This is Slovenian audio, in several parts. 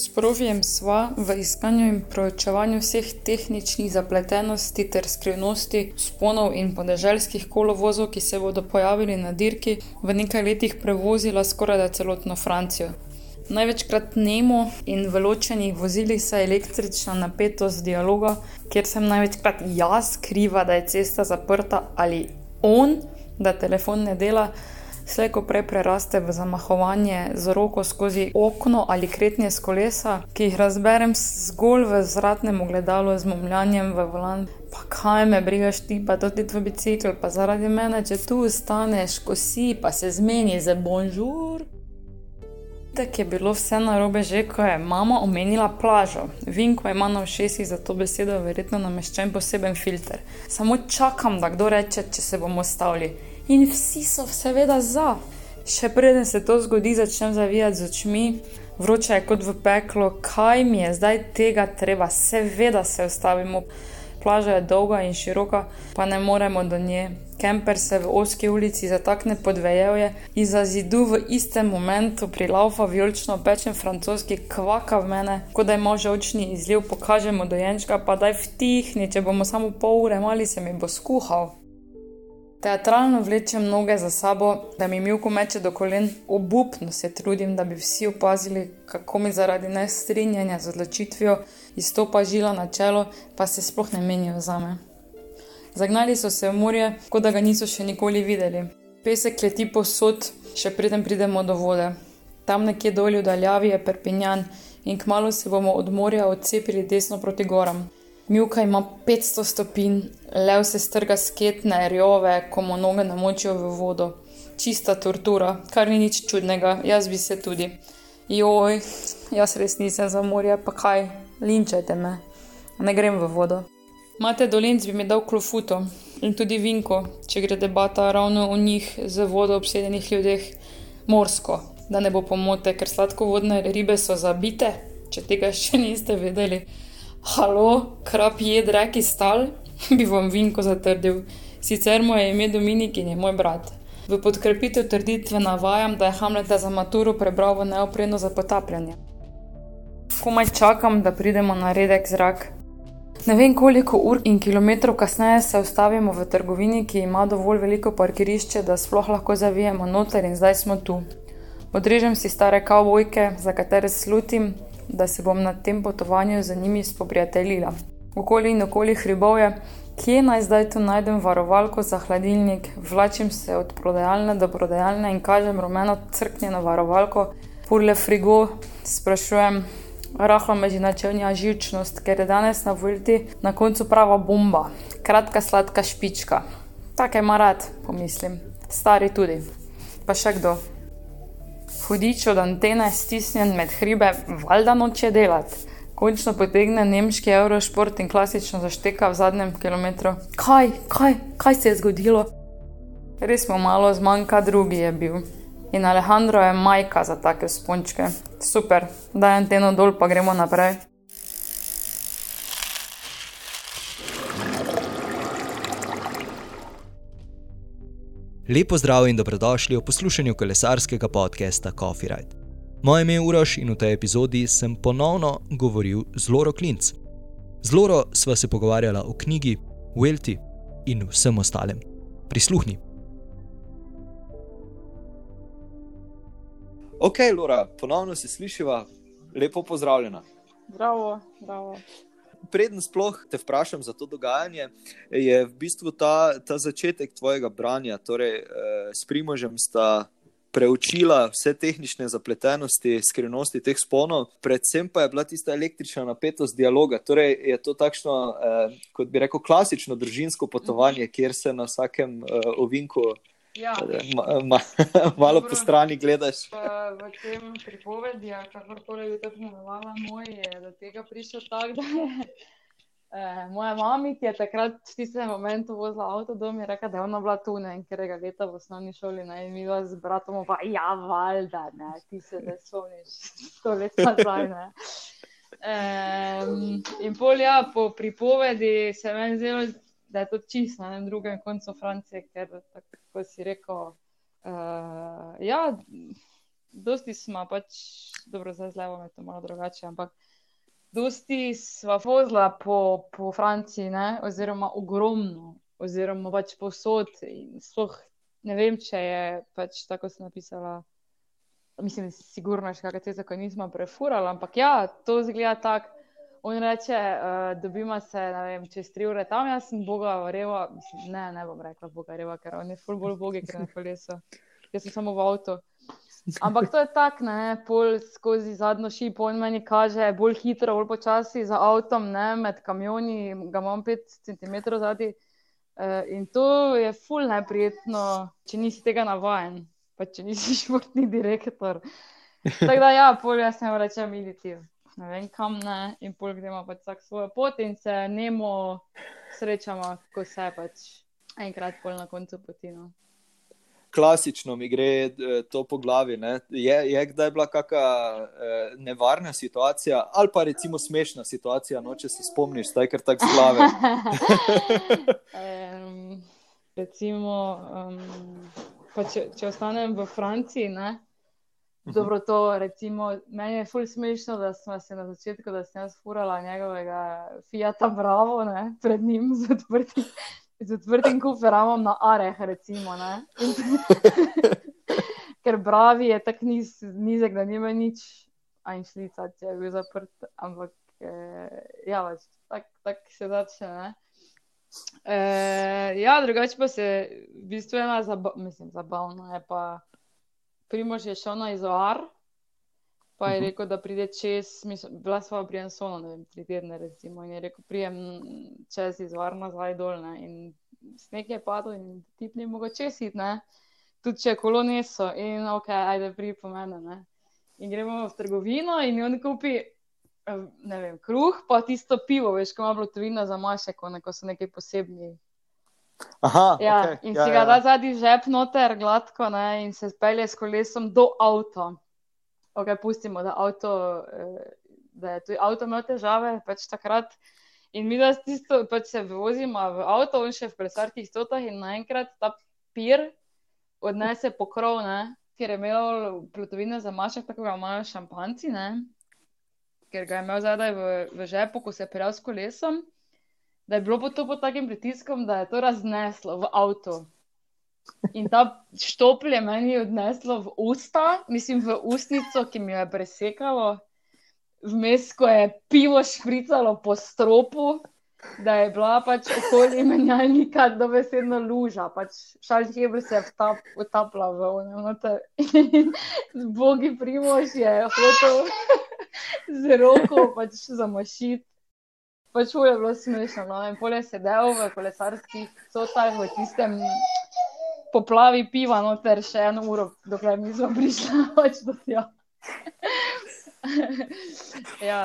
S profijem sva v iskanju in proučevanju vseh tehničnih zapletenosti ter skrivnosti sponov in podeželskih kolovozov, ki se bodo pojavili na dirki, v nekaj letih prevozila skoraj da celotno Francijo. Največkrat nemo in v ločenih vozilih se električna napetost dialoga, kjer sem največkrat jaz kriva, da je cesta zaprta ali on, da telefon ne dela slejko prej preraste v zamahovanje z roko skozi okno ali kretnje z kolesa, ki jih razberem zgolj v zratnem ogledalu z momljanjem v volan. Pa kaj me brigaš ti, pa tudi tvoj bicikl, pa zaradi mene, če tu ostaneš, ko si, pa se zmeni za bonžur. Tako je bilo vse na robe, že ko je mama omenila plažo. Vinko ima na všesih za to besedo verjetno nameščen poseben filter. Samo čakam, da kdo reče, če se bomo stavili in vsi so seveda za. Še preden se to zgodi, začnem zavijati z očmi, vroče je kot v peklo, kaj mi je zdaj tega treba, seveda se ustavimo. Plaža je dolga in široka, pa ne moremo do nje. Kemper se v oski ulici zatakne pod vejevje in za zidu v istem momentu prilaufa vijolično pečen francoski kvaka v mene, kot da ima že očni izliv, pokažemo dojenčka, pa daj vtihni, če bomo samo pol ure mali se mi bo skuhal. Teatralno vlečem noge za sabo, da mi milko meče do kolen, obupno se trudim, da bi vsi opazili, kako mi zaradi nestrinjanja z odločitvijo izstopa žila na čelo, pa se sploh ne menijo za me. Zagnali so se v morje, kot da ga niso še nikoli videli. Pesek leti posod, še preden pridemo do vode. Tam nekje dolje v daljavi je Perpinjan in kmalo se bomo od morja odcepili desno proti goram. Milka ima 500 stopinj, lev se strga sketne, rjove, ko mu noge namočijo v vodo. Čista tortura, kar ni nič čudnega, jaz bi se tudi. Joj, jaz res nisem za morje, pa kaj, linčajte me, ne grem v vodo. Mate dolenc bi mi dal klofuto in tudi vinko, če gre debata ravno o njih z vodo obsedenih ljudeh, morsko, da ne bo pomote, ker sladkovodne ribe so zabite, če tega še niste vedeli. Halo, krap je dreki stal, bi vam vinko zatrdil. Sicer mu je ime Dominik in je moj brat. V podkrepitev trditve navajam, da je Hamleta za maturo prebral v neopreno za potapljanje. Komaj čakam, da pridemo na redek zrak. Ne vem, koliko ur in kilometrov kasneje se ustavimo v trgovini, ki ima dovolj veliko parkirišče, da sploh lahko zavijemo noter in zdaj smo tu. Odrežem si stare kavbojke, za katere slutim, da se bom na tem potovanju z njimi spoprijateljila. Okoli in okoli hribov je, kje naj zdaj tu najdem varovalko za hladilnik, vlačim se od prodajalne do prodajalne in kažem rumeno crknjeno varovalko, purle frigo, sprašujem, rahlo me že načelnja živčnost, ker je danes na voliti na koncu prava bomba, kratka sladka špička. Tako je marat, pomislim, stari tudi, pa še kdo. Hudič od antene stisnjen med hribe, valjda noče delati. Končno potegne nemški eurošport in klasično zašteka v zadnjem kilometru. Kaj, kaj, kaj se je zgodilo? Res smo malo zmanjka, drugi je bil. In Alejandro je majka za take spončke. Super, daj anteno dol, pa gremo naprej. Lepo zdrav in dobrodošli v poslušanju kolesarskega podcasta Coffee Ride. Moje ime je Uroš in v tej epizodi sem ponovno govoril z Loro Klinc. Z Loro sva se pogovarjala o knjigi, Welti in vsem ostalem. Prisluhni. Ok, Lora, ponovno se slišiva, lepo pozdravljena. Zdravo, zdravo preden sploh te vprašam za to dogajanje, je v bistvu ta, ta začetek tvojega branja, torej eh, s Primožem sta preučila vse tehnične zapletenosti, skrivnosti teh sponov, predvsem pa je bila tista električna napetost dialoga. Torej je to takšno, eh, kot bi rekel, klasično družinsko potovanje, mhm. kjer se na vsakem eh, ovinku. Ja. Ma, ma, malo Dobro. po strani gledaš. V, tem pripovedi, kako koli bi to imenovala, moj je do tega prišel tako, da je eh, moja mama, ki je takrat v tistem momentu vozila avto dom, je rekla, da je ona bila tu ne, in ker je leta v osnovni šoli, ne, in mi dva z bratom, pa ja, valjda, ne, ti se ne spomniš, sto let nazaj, ne. Um, in pol ja, po pripovedi se meni zdelo, da je to čisto na drugem koncu Francije, ker tako si rekel. Uh, ja, dosti smo pač, dobro, zdaj z levom je to malo drugače, ampak dosti smo vozila po, po Franciji, ne? oziroma ogromno, oziroma pač posod. Sploh ne vem, če je pač tako se napisala. Mislim, sigurno je še kakšne te zakon nismo prefurali, ampak ja, to zgleda tako. On reče, uh, dobimo se, vem, čez tri ure tam, jaz sem Boga, reva, mislim, ne, ne bom rekla Boga, reva, ker on je ful bolj bogi, ker na kolesu. Jaz sem samo v avtu. Ampak to je tako, ne, pol skozi zadnjo šipo, on meni kaže, bolj hitro, bolj počasi za avtom, ne, med kamioni, ga imam 5 cm zadnji. Uh, in to je ful neprijetno, če nisi tega navajen, pa če nisi športni direktor. Tako da, ja, pol jaz ne rečem, iditi, ne vem kam ne, in pol gremo pač vsak svojo pot in se nemo srečamo, ko se pač enkrat pol na koncu potino klasično mi gre eh, to po glavi. Je, je kdaj bila kakšna eh, nevarna situacija ali pa recimo smešna situacija, no, če se spomniš, zdaj ker tako zglave. um, recimo, um, če, če ostanem v Franciji. Ne? Dobro, to recimo, meni je fully smešno, da smo se na začetku, da sem jaz furala njegovega Fiata Bravo ne, pred njim z odprtim z odprtim kuferom na Areh, recimo. Ker Bravi je tako niz, nizek, da nima nič, a in šlica, če je bil zaprt. Ampak eh, ja, pač, tako tak se začne. Eh, ja, drugače pa se v bistvu ena zaba mislim, zabavna je pa Primož je šel na izoar. Pa je mhm. rekel, da pride čez, mislim, bila sva pri Ansonu, ne vem, tri tedne, recimo, in je rekel, prijem čez izvar nazaj dol, ne, in sneg je padel in ti ni mogel česiti, ne, tudi če kolo neso, in ok, ajde, pri pomene, ne. In gremo v trgovino in on kupi, eh, ne vem, kruh, pa tisto pivo, veš, ko ima blotovina za mašek, ko so neki posebni. Aha, ja, okay. in ja, si ga ja. da zadnji žep noter, gladko, ne, in se spelje s kolesom do avta okay, pustimo, da, avto, eh, da je tudi avto imel težave, pač takrat. In mi, da tisto, pač se vozimo v avto, in še v presarkih stotah, in naenkrat ta pir odnese pokrov, ne? ker je imel plutovine za mašek, tako ga imajo šampanci, ne? ker ga je imel zadaj v, v žepu, ko se je prijel s kolesom. Da je bilo to pod takim pritiskom, da je to razneslo v avto. In ta štopl je meni odneslo v usta, mislim, v ustnico, ki mi jo je presekalo, vmes, ko je pivo špricalo po stropu, da je bila pač okolje menjalnika, da bi se ena luža, pač šalj hebr se je vtap, vtapla v ono. Z bogi primož je hotel z roko pač zamašiti. Pač je bilo smešno, no? in polje sedel v kolesarskih sotah v tistem poplavi piva, noter še eno uro, dokler nismo prišli več do tega. ja.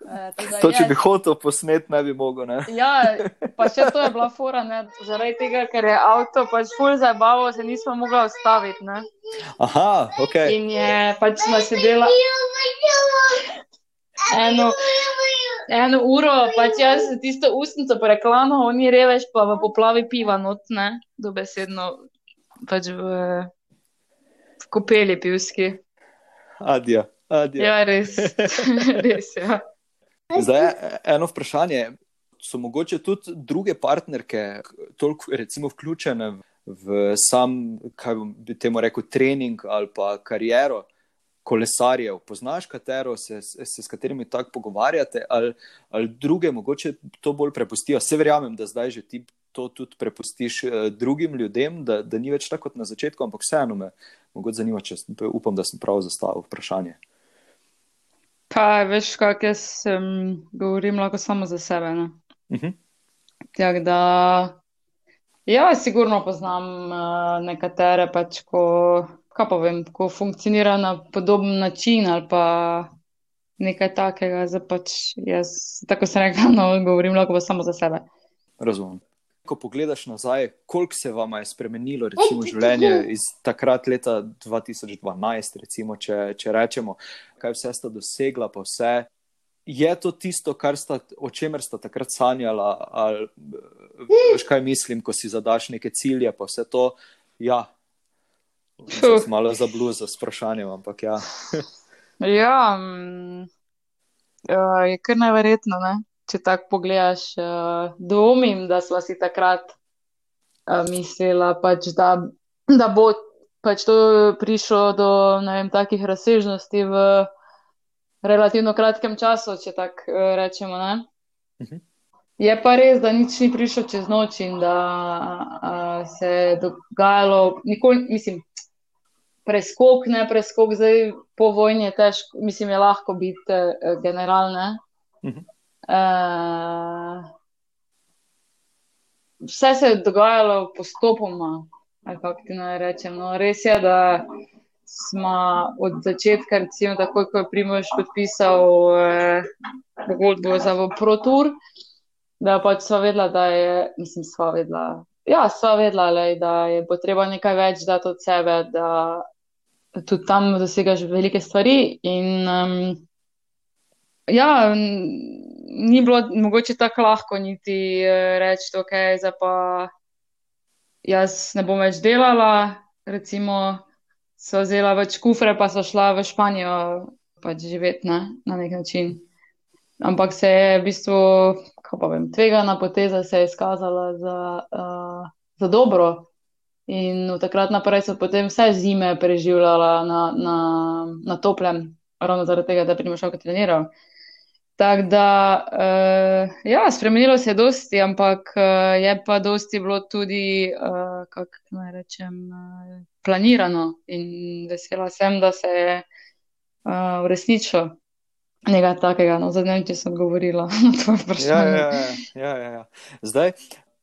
E, to, če bi hotel posnet, ne bi mogel. Ne? ja, pa še to je bila fora, ne? zaradi tega, ker je avto pač ful zabavo, se nismo mogli ustaviti. Aha, ok. In je pač nasedela eno eno uro, pač jaz tisto ustnico preklano, oni revež pa v poplavi piva notne, dobesedno pač v, v kopeli pivski. Adja, adja. Ja, res, res, ja. Zdaj, eno vprašanje. So mogoče tudi druge partnerke, toliko recimo vključene v sam, kaj bi temu rekel, trening ali pa kariero, kolesarjev, poznaš katero, se, se s katerimi tako pogovarjate, ali, ali druge, mogoče to bolj prepustijo. Se verjamem, da zdaj že ti to tudi prepustiš uh, drugim ljudem, da, da ni več tako kot na začetku, ampak vseeno me mogoče zanima, če upam, da sem prav zastavil vprašanje. Pa, veš, kako jaz um, govorim, lahko samo za sebe. Ne? Uh mhm. -huh. Tako da, ja, sigurno poznam uh, nekatere, pač ko kaj pa vem, ko funkcionira na podoben način ali pa nekaj takega. Pač jaz, tako se reče, no, govorim lahko pa samo za sebe. Razumem. Ko pogledaš nazaj, koliko se vam je spremenilo recimo, življenje iz takrat, leta 2012, recimo, če, če rečemo, kaj vse sta dosegla, pa vse. Je to tisto, sta, o čemer sta takrat sanjala, ali veš, kaj mislim, ko si zadaš neke cilje, pa vse to. Ja, Fuh. Malo za blues, za sprašanje, ampak ja. ja, um, uh, je kar neverjetno, ne? če tako pogledaš. Uh, dvomim, da smo si takrat uh, mislili, pač, da, da bo pač to prišlo do vem, takih razsežnosti v relativno kratkem času, če tako uh, rečemo. Uh mhm. -huh. Je pa res, da nič ni prišlo čez noč in da uh, se je dogajalo, nikoli, mislim, preskok, ne preskok, zdaj po vojni je težko, mislim, je lahko biti uh, generalne. Uh -huh. uh, vse se je dogajalo postopoma, kako ti naj rečem. No, res je, da smo od začetka, recimo, takoj, ko je Primož podpisal eh, pogodbo za ProTour, da pač sva vedela, da je, mislim, sva vedela. Ja, sva vedela, le, da je potreba nekaj več dati od sebe, da tudi tam dosegaš velike stvari. In, um, ja, ni bilo mogoče tako lahko niti uh, reči, da okay, je jaz ne bom več delala. Recimo, so vzela več kufre, pa so šla v Španijo pač živeti ne, na nek način. Ampak se je v bistvu, kako pa vem, tvegana poteza se je izkazala za, uh, za dobro. In od takrat naprej so potem vse zime preživljala na, na, na toplem, ravno zaradi tega, da bi šel kot treniral. Tako da, uh, ja, spremenilo se je dosti, ampak uh, je pa dosti bilo tudi, uh, kako naj rečem, uh, planirano in vesela sem, da se je uh, uresničilo nekaj takega. No, Zadnjič, če sem govorila na to vprašanje. Ja, ja, ja, ja, ja. Zdaj,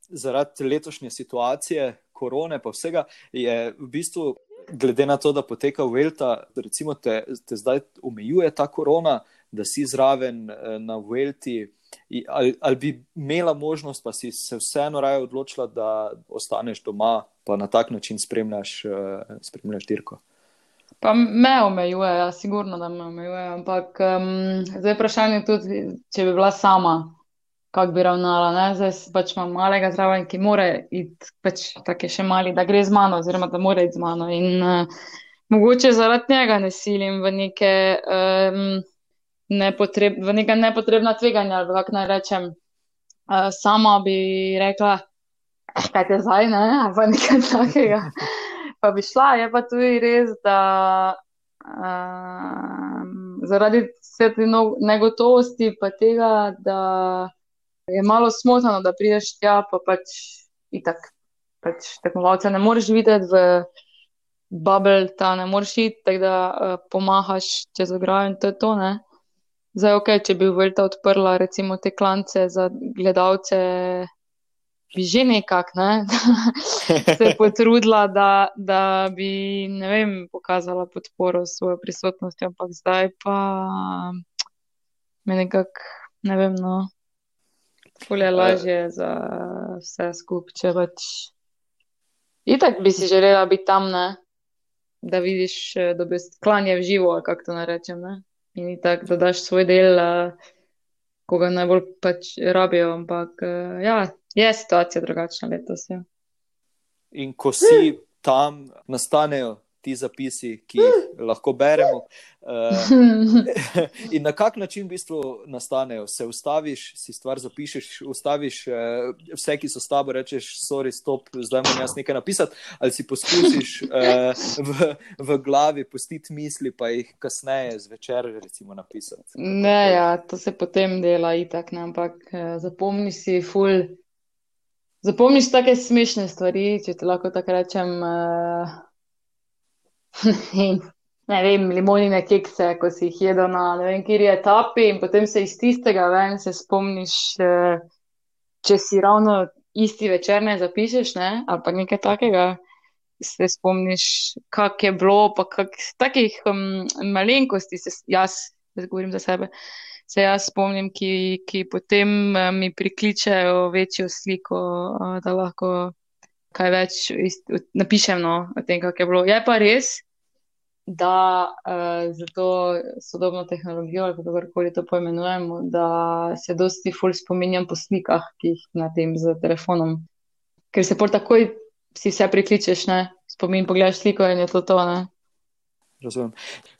zaradi letošnje situacije, korone, pa vsega, je v bistvu, glede na to, da poteka Velta, recimo te, te zdaj omejuje ta korona, da si zraven na Velti. Ali, ali bi imela možnost, pa si se vseeno raje odločila, da ostaneš doma, pa na tak način spremljaš, uh, spremljaš dirko. Pa me omejuje, ja, sigurno, da me omejuje. Ampak um, zdaj vprašanje je tudi, če bi bila sama, kako bi ravnala. Ne? Zdaj pač imam malega zraven, ki more iti, pač tako je še mali, da gre z mano, oziroma da mora iti z mano. In uh, mogoče zaradi njega ne silim v neke. Um, Nepotreb, v neka nepotrebna tveganja, ali kako naj rečem. Uh, sama bi rekla, kaj te zdaj, ne, ali pa nekaj takega. Pa bi šla, je pa tudi res, da um, zaradi te no, negotovosti, pa tega, da je malo smotano, da prideš tja, pa pač itak. Pač tekmovalce ne moreš videti v bubble, ta ne moreš iti, tako da uh, pomahaš čez ograjo in to je to, ne. Zdaj, ok, če bi Vrta odprla recimo te klance za gledalce bi že nekako ne, se potrudila, da, da bi vem, pokazala podporo s svojo prisotnostjo, ampak zdaj pa me nekako ne vem. No, Fulje lažje za vse skupaj, če pač. Itak bi si želela biti tam, ne? da vidiš, da bi sklanje v živo, kako to narečem. Ne? In tako, da daš svoj del, ko ga najbolj pač rabijo. Ampak ja, Je situacija drugačna letos. Ja. In ko si tam, nastanejo ti zapisi, ki jih lahko beremo. Uh, in na kak način v bistvu nastanejo? Se ustaviš, si stvar zapišeš, ustaviš uh, vse, ki so s tabo, rečeš, sorry, stop, zdaj moram jaz nekaj napisati, ali si poskusiš uh, v, v glavi pustiti misli, pa jih kasneje zvečer recimo napisati. Ne, ja, to se potem dela itak, ne, ampak uh, zapomni si ful. Zapomniš take smešne stvari, če ti lahko tako rečem. Uh, ne vem, limonine kekse, ko si jih jedel na ne vem, kjer je tapi, in potem se iz tistega ven se spomniš, uh, če si ravno isti večer ne zapišeš, ne? ali pa nekaj takega. Se spomniš, kak je bilo, pa kak, takih um, malenkosti, se, jaz, da govorim za sebe. Se jaz spomnim, ki, ki potem uh, mi prikličejo večjo sliko, uh, da lahko kaj več napišem no, o tem, kako je bilo. Je pa res, da uh, za to sodobno tehnologijo, ali kako koli to poimenujemo, da se dosti ful spominjam po slikah, ki jih na tem z telefonom. Ker se pol takoj si vse prikličeš, ne? spomin, pogledaš sliko in je to to. Ne? Razumem.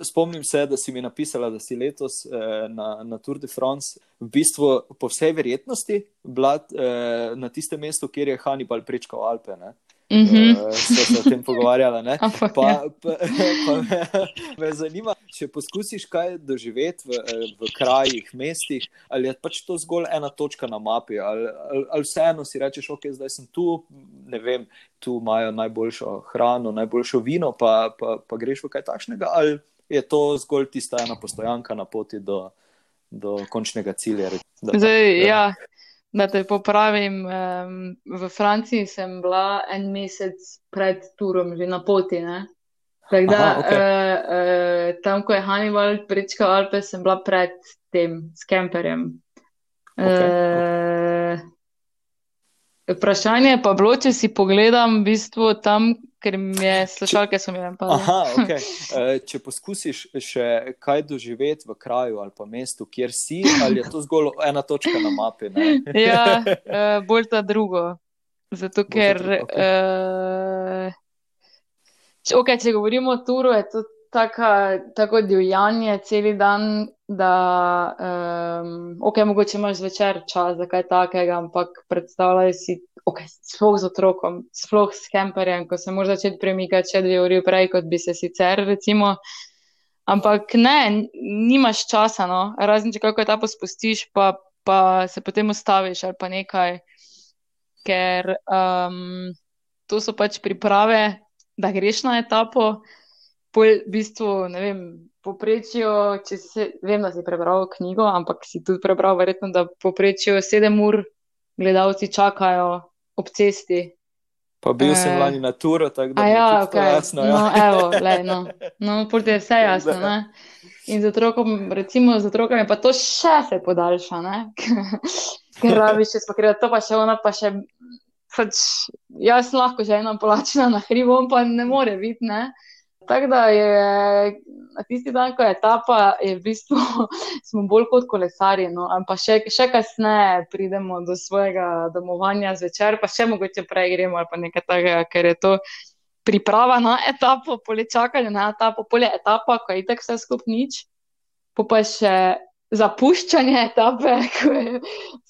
Spomnim se, da si mi napisala, da si letos eh, na, na Tour de France, v bistvu, po vsej verjetnosti, bila eh, na tistem mestu, kjer je Hannibal prečkal Alpe. Ne? Mm -hmm. uh, se o tem pogovarjala. Ampak, pa, ja. pa, pa me, me zanima, če poskusiš kaj doživeti v, v krajih, mestih, ali je pač to zgolj ena točka na mapi, ali, ali, ali vseeno si rečeš, ok, zdaj sem tu, ne vem, tu imajo najboljšo hrano, najboljšo vino, pa, pa, pa greš v kaj takšnega, ali je to zgolj tista ena postojanka na poti do, do končnega cilja. Da, Zdaj, ja. Da te popravim, um, v Franciji sem bila en mesec pred turom, že na poti. Da, Aha, okay. uh, uh, tam, ko je Hannibal prečkal Alpe, sem bila pred tem skemperjem. Okay, uh, vprašanje pa je bilo, če si pogledam v bistvu tam, ker mi je slušalke so mi jim pa. Aha, okay. uh, če poskusiš še kaj doživeti v kraju ali pa mestu, kjer si, ali je to zgolj ena točka na mapi? Ne? ja, uh, bolj ta drugo. Zato, Bolj ker, drugo, okej. uh, če, okay, če govorimo o turu, je to taka, tako divjanje cel dan, da um, okay, mogoče imaš zvečer čas za kaj takega, ampak predstavljaj si, okay, sploh z otrokom, sploh s kemperjem, ko se moraš začeti premikati še dve uri prej, kot bi se sicer, recimo. Ampak ne, nimaš časa, no. razen če kako etapo spustiš, pa, pa se potem ustaviš ali pa nekaj, ker um, to so pač priprave, da greš na etapo. Pol, v bistvu, ne vem, poprečijo, če si, vem, da si prebral knjigo, ampak si tudi prebral, verjetno, da poprečijo sedem ur, gledalci čakajo ob cesti. Pa bil sem Eh, lani na turu, tako da je ja, okay. jasno. Ja. No, evo, lej, no. No, pol ti je vse jasno, Da. ne? In z otrokom, recimo z otrokom, je pa to še se podaljša, ne? Ker rabiš še spakirati to, pa še ona, pa še, pač, jaz lahko že ena polačina na hribu, on pa ne more biti, ne? Tako da je na tisti dan, ko je etapa, je v bistvu smo bolj kot kolesarji, no, ampak še, še kasneje pridemo do svojega domovanja zvečer, pa še mogoče prej gremo ali pa nekaj takega, ker je to priprava na etapo, pole čakanje na etapo, pole etapa, ko je itek vse skup nič, po pa še zapuščanje etape, ko je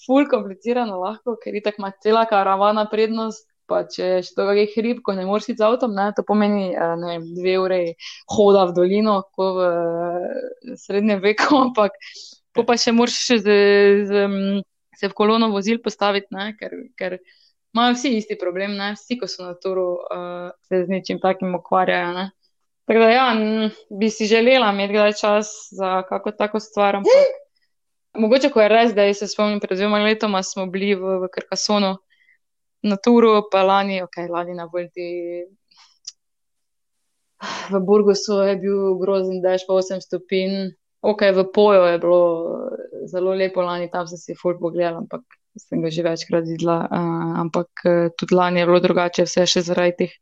ful komplicirano lahko, ker itek ima cela karavana prednost, pa če še to kakšen hrib, ko ne moreš iti z avtom, ne, to pomeni, eh, ne vem, dve ure hoda v dolino, ko v eh, srednjem veku, ampak pa še moraš še z, z, mm, se v kolono vozil postaviti, ne, ker, ker imajo vsi isti problem, ne, vsi, ko so na turu, uh, se z nečim takim ukvarjajo, ne. Tako da, ja, bi si želela imeti kdaj čas za kako tako stvar, ampak mogoče, ko je res, da se spomnim, pred dvema letoma smo bili v, v Krkasonu na turu, pa lani, ok, lani na Volti. V Burgosu je bil grozen dež, pa 8 stopinj. Ok, v Poju je bilo zelo lepo lani, tam sem si ful pogledala, ampak sem ga že večkrat videla. Uh, ampak tudi lani je bilo drugače, vse še zaradi teh,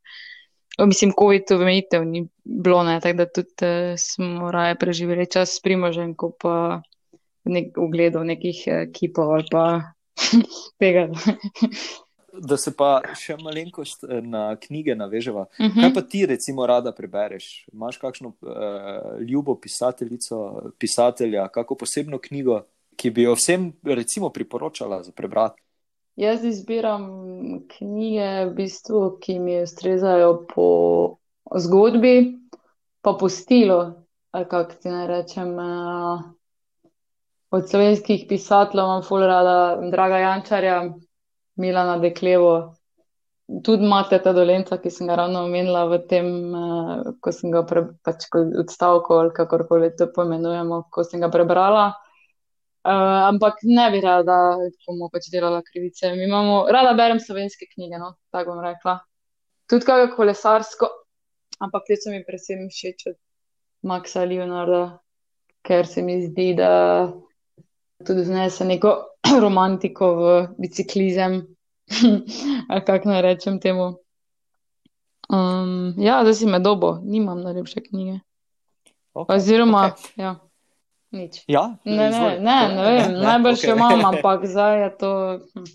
mislim, COVID-ov omejitev ni bilo, ne, tako da tudi uh, smo raje preživeli čas s primožem, ko pa nek, v gledu nekih uh, kipov ali pa tega. Da se pa še malenkost eh, na knjige naveževa. Uh Kaj -huh. pa ti, recimo, rada prebereš? Imaš kakšno uh, ljubo pisateljico, pisatelja, kako posebno knjigo, ki bi jo vsem, recimo, priporočala za prebrati? Jaz izbiram knjige, v bistvu, ki mi ustrezajo po zgodbi, pa po stilu, ali kako ti naj rečem. eh, Od slovenskih pisateljev imam ful rada Draga Jančarja, Milana Deklevo, tudi Mateta Dolenca, ki sem ga ravno omenila v tem, eh, ko sem ga pre, pač ko odstavko ali kakorkoli to poimenujemo, ko sem ga prebrala. Uh, ampak ne bi rada komu pač delala krivice. Imamo, rada berem slovenske knjige, no, tako bom rekla. Tudi kako kolesarsko, ampak te so mi predvsem všeč od Maxa Leonarda, ker se mi zdi, da tudi vnese neko romantiko v biciklizem, ali kako naj rečem temu. Um, ja, zdaj si me dobo, nimam najlepše knjige. Okay, Oziroma, okej. ja, nič. Ja, Ne, ne, izvoli. ne, ne vem, najbrž okej. jo imam, ampak zdaj je to. Hm.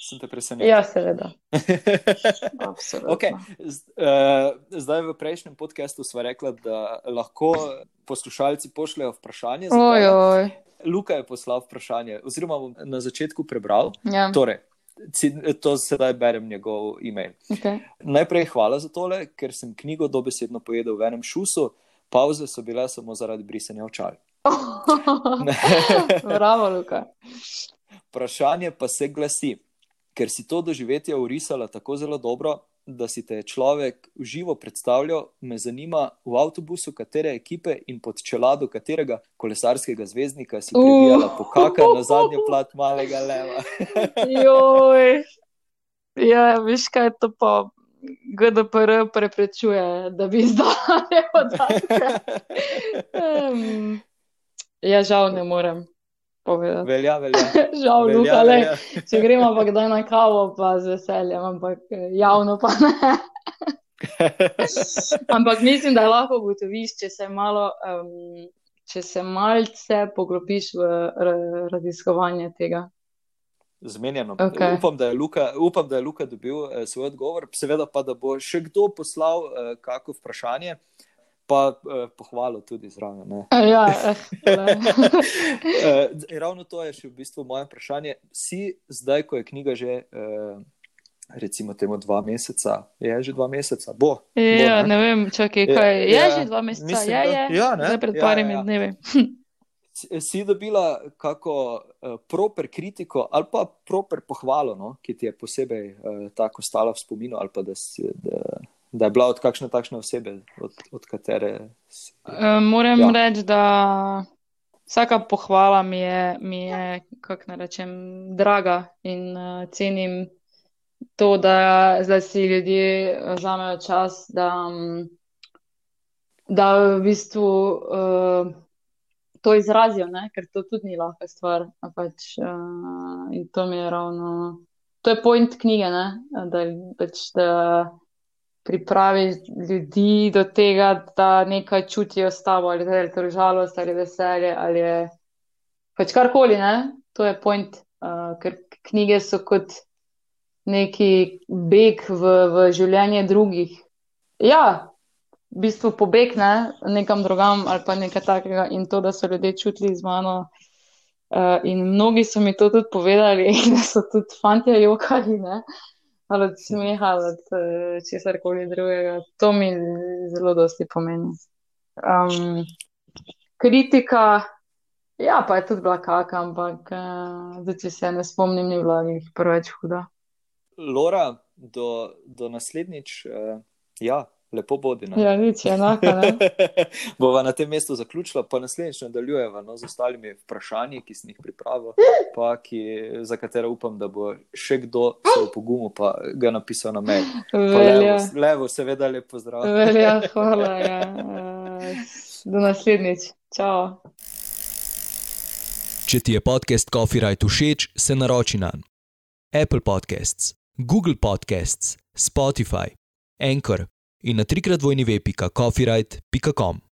Sem te presenetil. Ja, seveda. okay. uh, zdaj, v prejšnjem podkastu smo rekli, da lahko poslušalci pošljajo vprašanje. Oj, oj. Luka je poslal vprašanje, oziroma bom na začetku prebral. Ja. Torej, to sedaj berem njegov e-mail. Okay. Najprej hvala za tole, ker sem knjigo dobesedno pojedel v enem šusu, pauze so bile samo zaradi brisanja očal. Bravo, Luka. Vprašanje pa se glasi, ker si to doživetje urisala tako zelo dobro, da si te človek v živo predstavljal, me zanima, v avtobusu katere ekipe in pod čelado katerega kolesarskega zvezdnika si prebijala uh. pokaka na zadnjo plat malega leva. Joj. Ja, veš kaj je to pa. GDPR preprečuje, da bi izdali podatke. um, ja, žal ne morem povedati. Velja, velja. žal, velja, Luka, le, velja. če gremo pa kdaj na kavo, pa z veseljem, ampak javno pa ne. ampak mislim, da lahko ugotoviš, če se malo. Um, Če se malce poglobiš v raziskovanje tega. Zmenjeno. Okay. Upam, da Luka, upam, da je Luka dobil eh, svoj odgovor, seveda pa, da bo še kdo poslal eh, kako vprašanje, pa eh, pohvalo tudi zraven. Ja, eh, ravno to je še v bistvu moje vprašanje. Si zdaj, ko je knjiga že. Eh, Recimo, temu dva meseca, je že dva meseca, bo. Ja, bo, ne? ne vem, čakaj, kaj je. Je Ja, že dva meseca, mislim, je, da- je. ja, ne? Zdaj pred Ja, parimi ja. dnevi. Si- dobila kako uh, proper kritiko ali pa proper pohvalo, no, ki ti je posebej uh, tako stala v spominu, ali pa da, si, da, da je bila od kakšne takšne osebe, od, od katere si. Eh, Moram Ja. reči, da vsaka pohvala mi je, mi je kako naj rečem, draga in uh, cenim to, da, da si ljudje vzamejo čas, da, mm, da v bistvu uh, to izrazijo, ne? ker to tudi ni lahka stvar. Pač, uh, in to mi je ravno, to je point knjige, ne? da, pač, da pripravi ljudi do tega, da nekaj čutijo s tabo, ali da je to žalost, ali veselje, ali pač karkoli. Ne? To je point, uh, ker knjige so kot neki beg v, v življenje drugih. Ja, v bistvu pobeg ne, nekam drugam ali pa nekaj takega in to, da so ljudje čutili z mano. Uh, in mnogi so mi to tudi povedali, da so tudi fanti jokali, ne, ali od smeha, ali od česar koli drugega. To mi zelo dosti pomeni. Um, kritika, ja, pa je tudi bila kaka, ampak uh, zdaj, če se ne spomnim, ni bila preveč huda. Lora, do, do naslednjič, uh, ja, lepo bodi. ne. Ja, nič, enaka, ne. Bova na tem mestu zaključila, pa naslednjič nadaljujeva no, z ostalimi vprašanji, ki sem jih pripravil, pa ki, za katera upam, da bo še kdo se opogumil, pa ga napisal na mail. Levo, levo, seveda, lepo zdrav. velja, hvala. Ja. Do naslednjič. Čau. Če ti je podcast Coffee Right všeč, se naroči na Apple Podcasts, Google Podcasts, Spotify, Anchor in na trikrat vojni web.coffeeright.com.